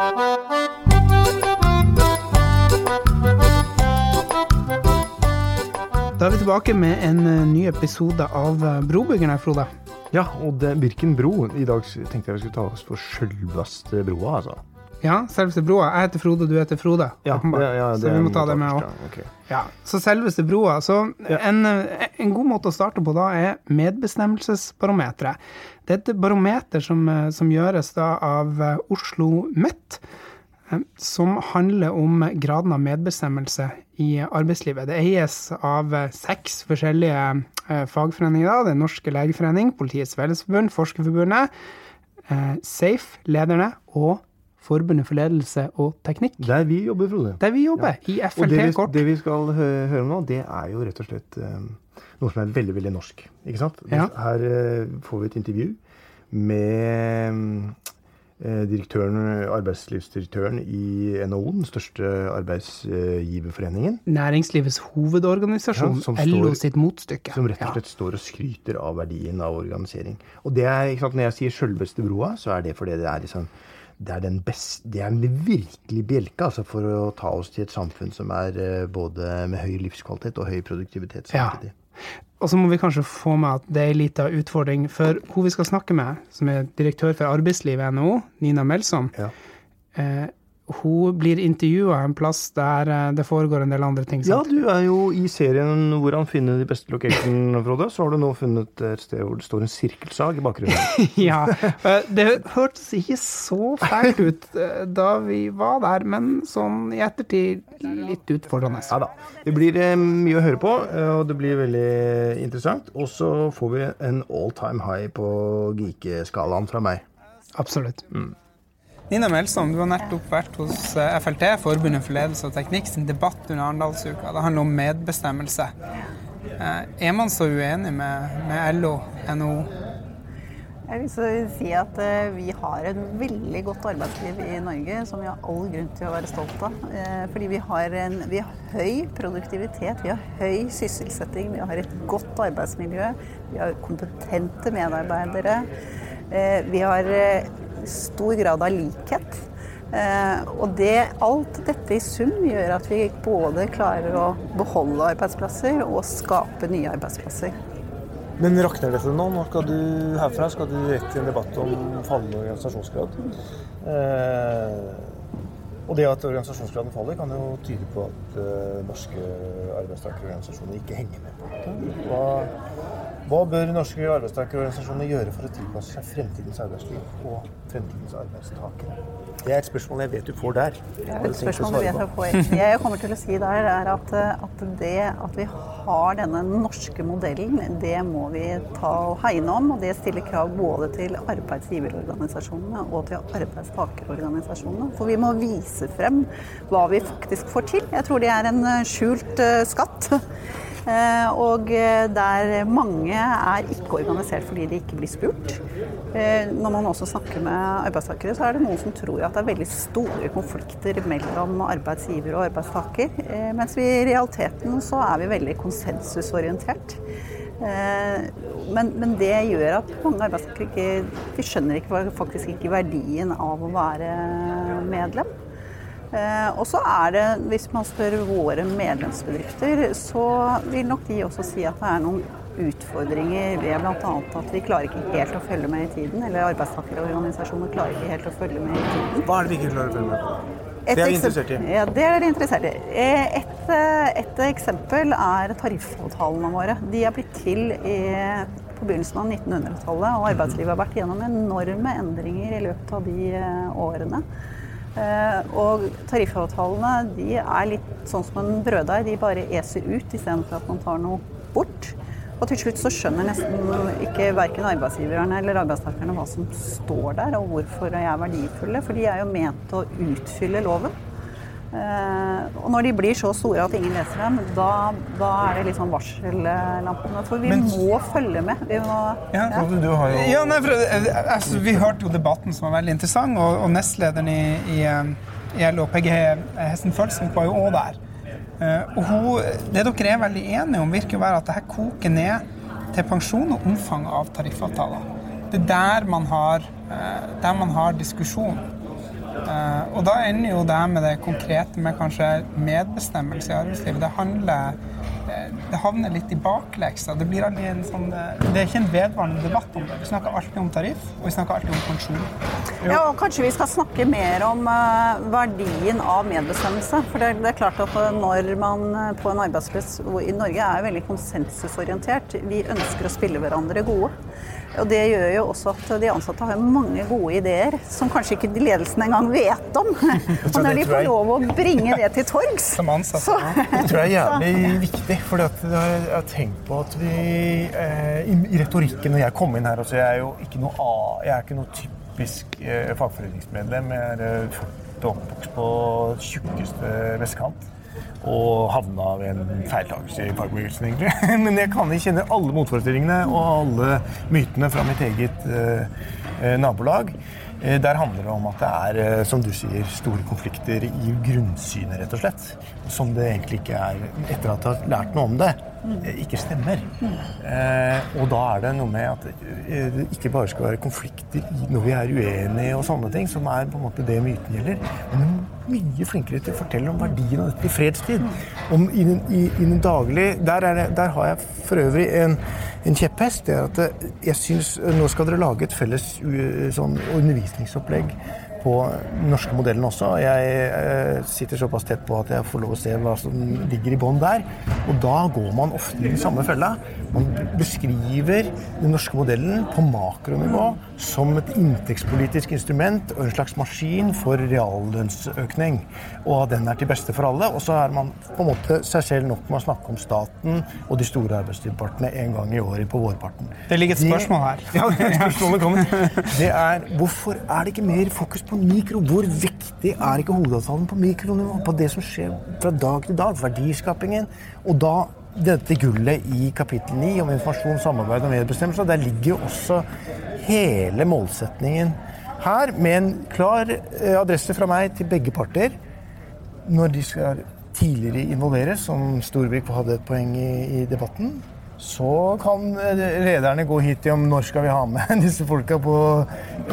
Da er vi tilbake med en eh, ny episode av eh, Brobyggerne, Frode. Ja, og det Birken bro. I dag tenkte jeg vi skulle ta oss for sjølveste broa, altså. Ja, selveste broa. Jeg heter Frode, du heter Frode. Ja, ja, ja, så vi må ta det med òg. ja. Ja, så selveste broa. Så en, en god måte å starte på da er medbestemmelsesbarometeret. Det er et barometer som, som gjøres da av Oslo Met, eh, som handler om graden av medbestemmelse i arbeidslivet. Det eies av seks forskjellige eh, fagforeninger. da. Det er Norske legeforening, Politiets Fellesforbund, Forskerforbundet, eh, SAFE, lederne og Forbundet for ledelse og teknikk. Der vi jobber, Frode. Der vi jobber, i Og det vi, det vi skal hø høre om nå, det er jo rett og slett um, noe som er veldig, veldig norsk. Ikke sant? Ja. Her uh, får vi et intervju med um, direktøren, arbeidslivsdirektøren i NHO, den største arbeidsgiverforeningen. Næringslivets hovedorganisasjon, Ja, LO sitt motstykke. Som rett og Ja. slett står og skryter av verdien av organisering. Og det er, ikke sant, Når jeg sier sjølveste broa, så er det fordi det er liksom det er, den best, det er virkelig bjelke altså for å ta oss til et samfunn som er eh, både med høy livskvalitet og høy produktivitet Ja. Og så må vi kanskje få med at det er en liten utfordring for hun vi skal snakke med, som er direktør for arbeidslivet i NHO, Nina Melsom. Ja. Eh, hun blir intervjua en plass der eh, det foregår en del andre ting. Sant? ja, du er jo i serien 'Hvordan finne de beste location', Frode. Så har du nå funnet et sted hvor det står en sirkelsag i bakgrunnen. ja. eh, Det hørtes ikke så fælt ut eh, da vi var der, men sånn i ettertid litt utfordrende. Ja da. Det blir mye å høre på, og det blir veldig interessant. Og så får vi en all time high på geekeskalaen fra meg. Absolutt. Nina Melsom, du har nettopp vært hos eh, FLT, Forbundet for ledelse og teknikk, sin debatt under Arendalsuka. Det handler om medbestemmelse. Eh, Er man så uenig med, med LO, NHO? Jeg vil si at eh, vi har et veldig godt arbeidsliv i Norge som vi har all grunn til å være stolt av. Fordi vi har, en, vi har høy produktivitet, vi har høy sysselsetting, vi har et godt arbeidsmiljø, vi har kompetente medarbeidere. Vi har stor grad av likhet. Eh, Og det, alt dette i sum gjør at vi både klarer å beholde arbeidsplasser og skape nye arbeidsplasser. Men rakner dette nå? Nå skal du herfra skal du rett i en debatt om fallende organisasjonsgrad. Eh, og det at organisasjonsgraden faller, kan jo tyde på at eh, norske arbeidstakerorganisasjoner ikke henger med på dette. Hva, hva bør norske arbeidstakerorganisasjoner gjøre for å tilpasse seg fremtidens arbeidsliv og fremtidens arbeidstakere? Det er et spørsmål jeg vet du får der. Det er et spørsmål du vet jeg får. Det jeg kommer til å si der, er at, at det at vi har denne norske modellen, det må vi ta og hegne om. Og det stiller krav både til arbeidsgiverorganisasjonene og til arbeidstakerorganisasjonene. For vi må vise frem hva vi faktisk får til. Jeg tror det er en skjult eh, skatt. Eh, Og eh, der mange er ikke organisert fordi de ikke blir spurt. Eh, Når man også snakker med arbeidstakere, så er det noen som tror at det er veldig store konflikter mellom arbeidsgiver og arbeidstaker. Mens vi i realiteten så er vi veldig konsensusorientert. Men, men det gjør at mange arbeidstakere ikke de skjønner ikke, faktisk ikke verdien av å være medlem. Eh, og så er det, hvis man spør våre medlemsbedrifter, så vil nok de også si at det er noen utfordringer ved bl.a. at vi klarer ikke helt å følge med i tiden. Eller arbeidstakerorganisasjoner klarer ikke helt å følge med i tiden. Hva er det vi ikke klarer å følge med på? Et Det er vi interessert i. Ja, det er dere interessert i. Eh, Et, eh, et eksempel er tariffavtalene våre. De er blitt til i, på begynnelsen av 1900-tallet, og arbeidslivet har vært gjennom enorme endringer i løpet av de årene. Eh, Og tariffavtalene de er litt sånn som en brøddeig. De bare eser ut istedenfor at man tar noe bort. Og til slutt så skjønner nesten ikke verken arbeidsgiverne eller arbeidstakerne hva som står der, og hvorfor de er verdifulle. For de er jo ment å utfylle loven. Eh, og når de blir så store at ingen leser dem, da, da er det liksom varsellampene. For vi må følge med. Vi må, Ja. Du har jo Ja, nei, for, eh, altså, vi hørte jo debatten som var veldig interessant, og, og nestlederen i, i, eh, i LO, Hesten Følsvik, var jo òg der. Eh, og hun, det dere er veldig enige om, virker å være at det her koker ned til pensjon og omfanget av tariffavtaler. Det er der man har, eh, der man har diskusjon. Eh, og da ender jo det med det konkrete med kanskje medbestemmelse i arbeidslivet. Det handler det havner litt i bakleksa. Det blir aldri en sånn Det er ikke en vedvarende debatt om det. Vi snakker alltid om tariff, og vi snakker alltid om pensjon. Ja, og Kanskje vi skal snakke mer om eh, verdien av medbestemmelse. For det, det er klart at eh, når man eh, på en arbeidsplass i Norge er veldig konsensusorientert, vi ønsker å spille hverandre gode. Og Det gjør jo også at de ansatte har mange gode ideer som kanskje ikke ledelsen engang vet om. Og når de får lov å bringe det til torgs Som ansatte, så, Det tror jeg er jævlig viktig. For jeg har tenkt på at vi eh, i, retorikken når jeg kom inn her også, Jeg er jo ikke noe, jeg er ikke noe typisk eh, fagforeningsmedlem. Jeg er eh, født og oppvokst på tjukkeste vestkant. Og havna ved en feiltakelse i fagbevegelsen, egentlig. Men jeg kan kjenne alle motforestillingene og alle mytene fra mitt eget eh, eh, nabolag. Eh, Der handler det om at det er, eh, som du sier, store konflikter i grunnsynet, rett og slett. Som det egentlig ikke er, etter at du har lært noe om det, ikke stemmer. Eh, og da er det noe med at eh, det ikke bare skal være konflikter når vi er uenige og sånne ting, som er på en måte det myten gjelder. Men mye flinkere til å fortelle om verdien av dette i fredstid. Om i den, daglige der, er der har jeg for øvrig en, en kjepphest. Det er at eh, jeg syns nå skal dere lage et felles sånn undervisningsopplegg på den norske modellen også. Jeg eh, sitter såpass tett på at jeg får lov å se hva som ligger i bånn der. Og da går man ofte i den samme fella. Man beskriver den norske modellen på makronivå som et inntektspolitisk instrument og en slags maskin for reallønnsøkning. Og at den er til beste for alle. Og så er man på en måte seg selv nok med å snakke om staten og de store arbeidstidspartene en gang i året på vårparten. Det ligger et spørsmål her. Ja, det er spørsmålet kommer. Det er hvorfor er det ikke mer fokus på mikro? Hvor viktig er ikke hovedavtalen på mikronivå? På det som skjer fra dag til dag, verdiskapingen. Og da dette gullet i kapittel 9 om informasjon, samarbeid og medbestemmelse, der ligger jo også hele målsetningen her, med en klar eh, adresse fra meg til begge parter når de skal tidligere involveres, som Storvik hadde et poeng i, i debatten, så kan eh, lederne gå hit om når skal vi ha med disse folka på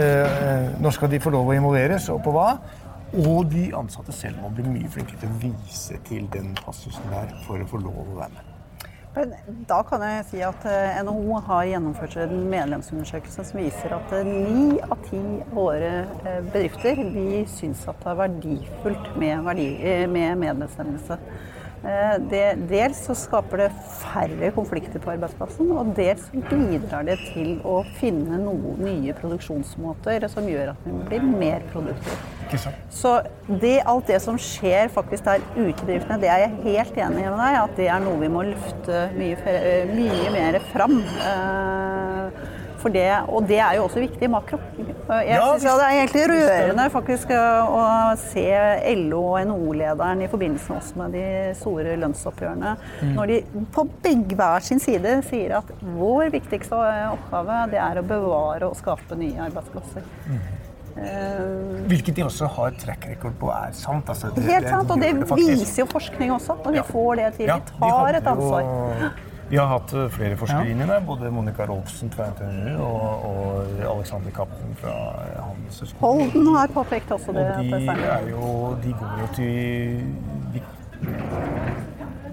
eh, Når skal de få lov å involveres, og på hva? Og de ansatte selv må bli mye flinkere til å vise til den passusen der for å få lov å være med. Da kan jeg si at eh, NHO har gjennomført en medlemsundersøkelse som viser at eh, ni av ti av våre eh, bedrifter de syns at det er verdifullt med, verdi, eh, med medbestemmelse. Eh, Det, dels så skaper det færre konflikter på arbeidsplassen, og dels bidrar det til å finne noen nye produksjonsmåter som gjør at vi blir mer produktive. Så det, alt det som skjer faktisk der ute i bedriftene, det er jeg helt enig med deg at det er noe vi må løfte mye, eh, mye mer fram. Det, og det er jo også viktig i makro. Jeg Ja, synes Det er egentlig rørende faktisk eh, å se LO- og NHO-lederen i forbindelse også med de store lønnsoppgjørene, når de på begge hver sin side sier at vår viktigste oppgave det er å bevare og skape nye arbeidsplasser. Mm. Hvilket de også har track record på er sant. Altså, det- Helt sant, og det viser jo forskning også. Og de får det til. De tar et ansvar. Vi har hatt eh, flere forskere inni der, både Monica Rolfsen fra NTNU og, og Alexander Kappen fra eh, Handelshøyskolen. Holden har påpekt også det. Og de, er er jo, de går jo til de,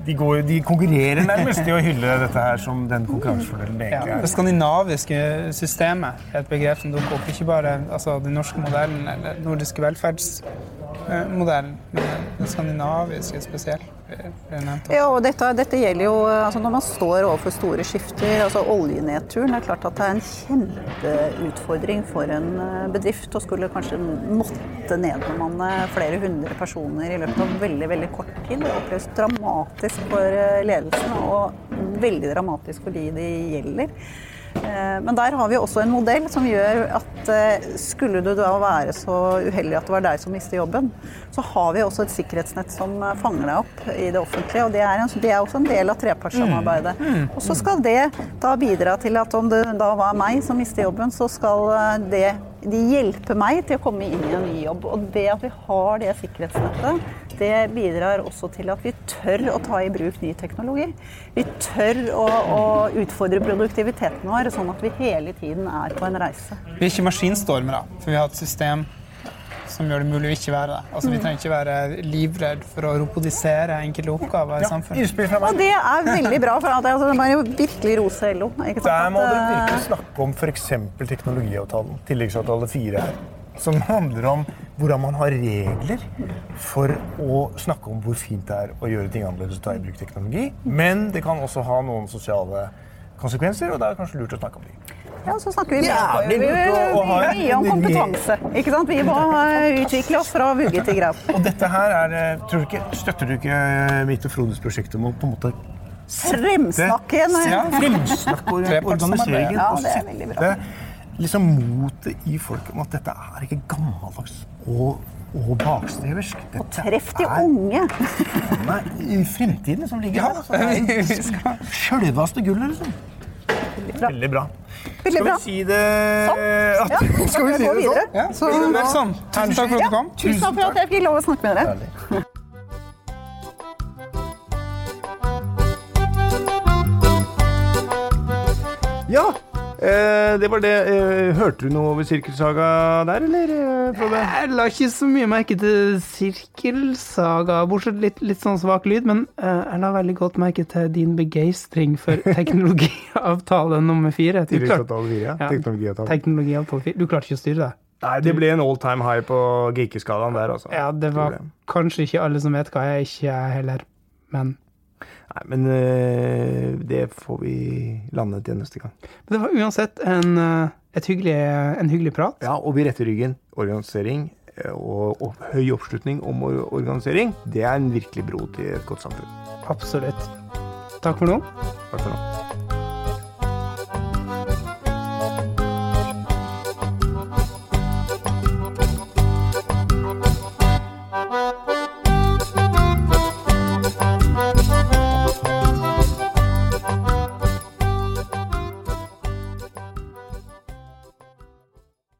de, går, de konkurrerer nærmest i å hylle dette her som den konkurransefordelen det Ja, det er. skandinaviske systemet er et begrep som dukker opp. Ikke bare altså, den norske modellen eller nordiske velferdsmodellen, men den skandinaviske spesielt. Blir nevnt. Ja, og dette, dette gjelder jo altså når man står overfor store skifter. altså Oljenedturen er klart at det er en kjempeutfordring for en eh, bedrift å skulle kanskje måtte nedbemanne flere hundre personer i løpet av veldig veldig kort tid. Det oppleves dramatisk for eh, ledelsen og veldig dramatisk for de det gjelder. Eh, Men der har vi også en modell som gjør at eh, skulle du da være så uheldig at det var deg som mistet jobben, så har vi også et sikkerhetsnett som eh, fanger deg opp i det offentlige. Og det er, en, det er også en del av trepartssamarbeidet. Og så skal det da bidra til at om det da var meg som mistet jobben, så skal det de hjelpe meg til å komme inn i en ny jobb. Og det at vi har det sikkerhetsnettet, det bidrar også til at vi tør å ta i bruk ny teknologi. Vi tør å, å utfordre produktiviteten vår, sånn at vi hele tiden er på en reise. Vi er ikke maskinstormere, for vi har et system som gjør det mulig å ikke være det. Altså, Vi trenger ikke være livredd for å robotisere enkelte oppgaver i samfunnet. Innspill Og det er veldig bra, for at, altså, det må jo virkelig rose LO. Ikke sant? Der må dere eh, virkelig snakke om f.eks. teknologiavtalen, tilleggsavtale 4 her. Som handler om hvordan man har regler for å snakke om hvor fint det er å gjøre ting annerledes og ta i bruk teknologi. Men det kan også ha noen sosiale konsekvenser, og det er kanskje lurt å snakke om de. Ja, så snakker vi mye, om kompetanse. Ikke sant? Vi må eh, utvikle oss fra vugge til grav. Og dette her er eh, tror du ikke, Støtter du ikke mitt og Frodes prosjekt om å på en måte Fremsnakke Ja, fremsnakke organiseringen. Ja, og det er veldig bra. Liksom motet i folk om at dette er ikke gammeldags og, og bakstreversk. Dette Treff de er unge. Nei, i fremtiden som ligger her. Altså. Det er Sjølveste gullet, liksom. Veldig bra. Veldig Skal vi si det Ja, at, Skal vi si det sånn? Ja, Så- det sånn. Tusen takk for at du kom. Tusen takk for at jeg fikk lov å snakke med dere. Ja, eh, det var det. Eh, hørte du noe over Sirkelsaga der, eller? eh, Frode? Jeg la ikke så mye merke til sirkelsaga, bortsett litt, litt sånn svak lyd, men eh, jeg la veldig godt merke til din begeistring for teknologiavtale nummer fire. Du klarte, 4, ja. Teknologiavtale. teknologiavtale fire. Du klarte ikke å styre det? Nei, det ble en all time high på geekeskalaen der, altså. Ja, det var kanskje ikke alle som vet hva jeg ikke jeg heller, men Nei, men eh, det får vi landet igjen neste gang. Men det var uansett en, eh, et hyggelig, en hyggelig prat. Ja, og vi retter ryggen. Organisering eh, og, og høy oppslutning om organisering, det er en virkelig bro til et godt samfunn. Absolutt. Takk for nå. Takk for nå.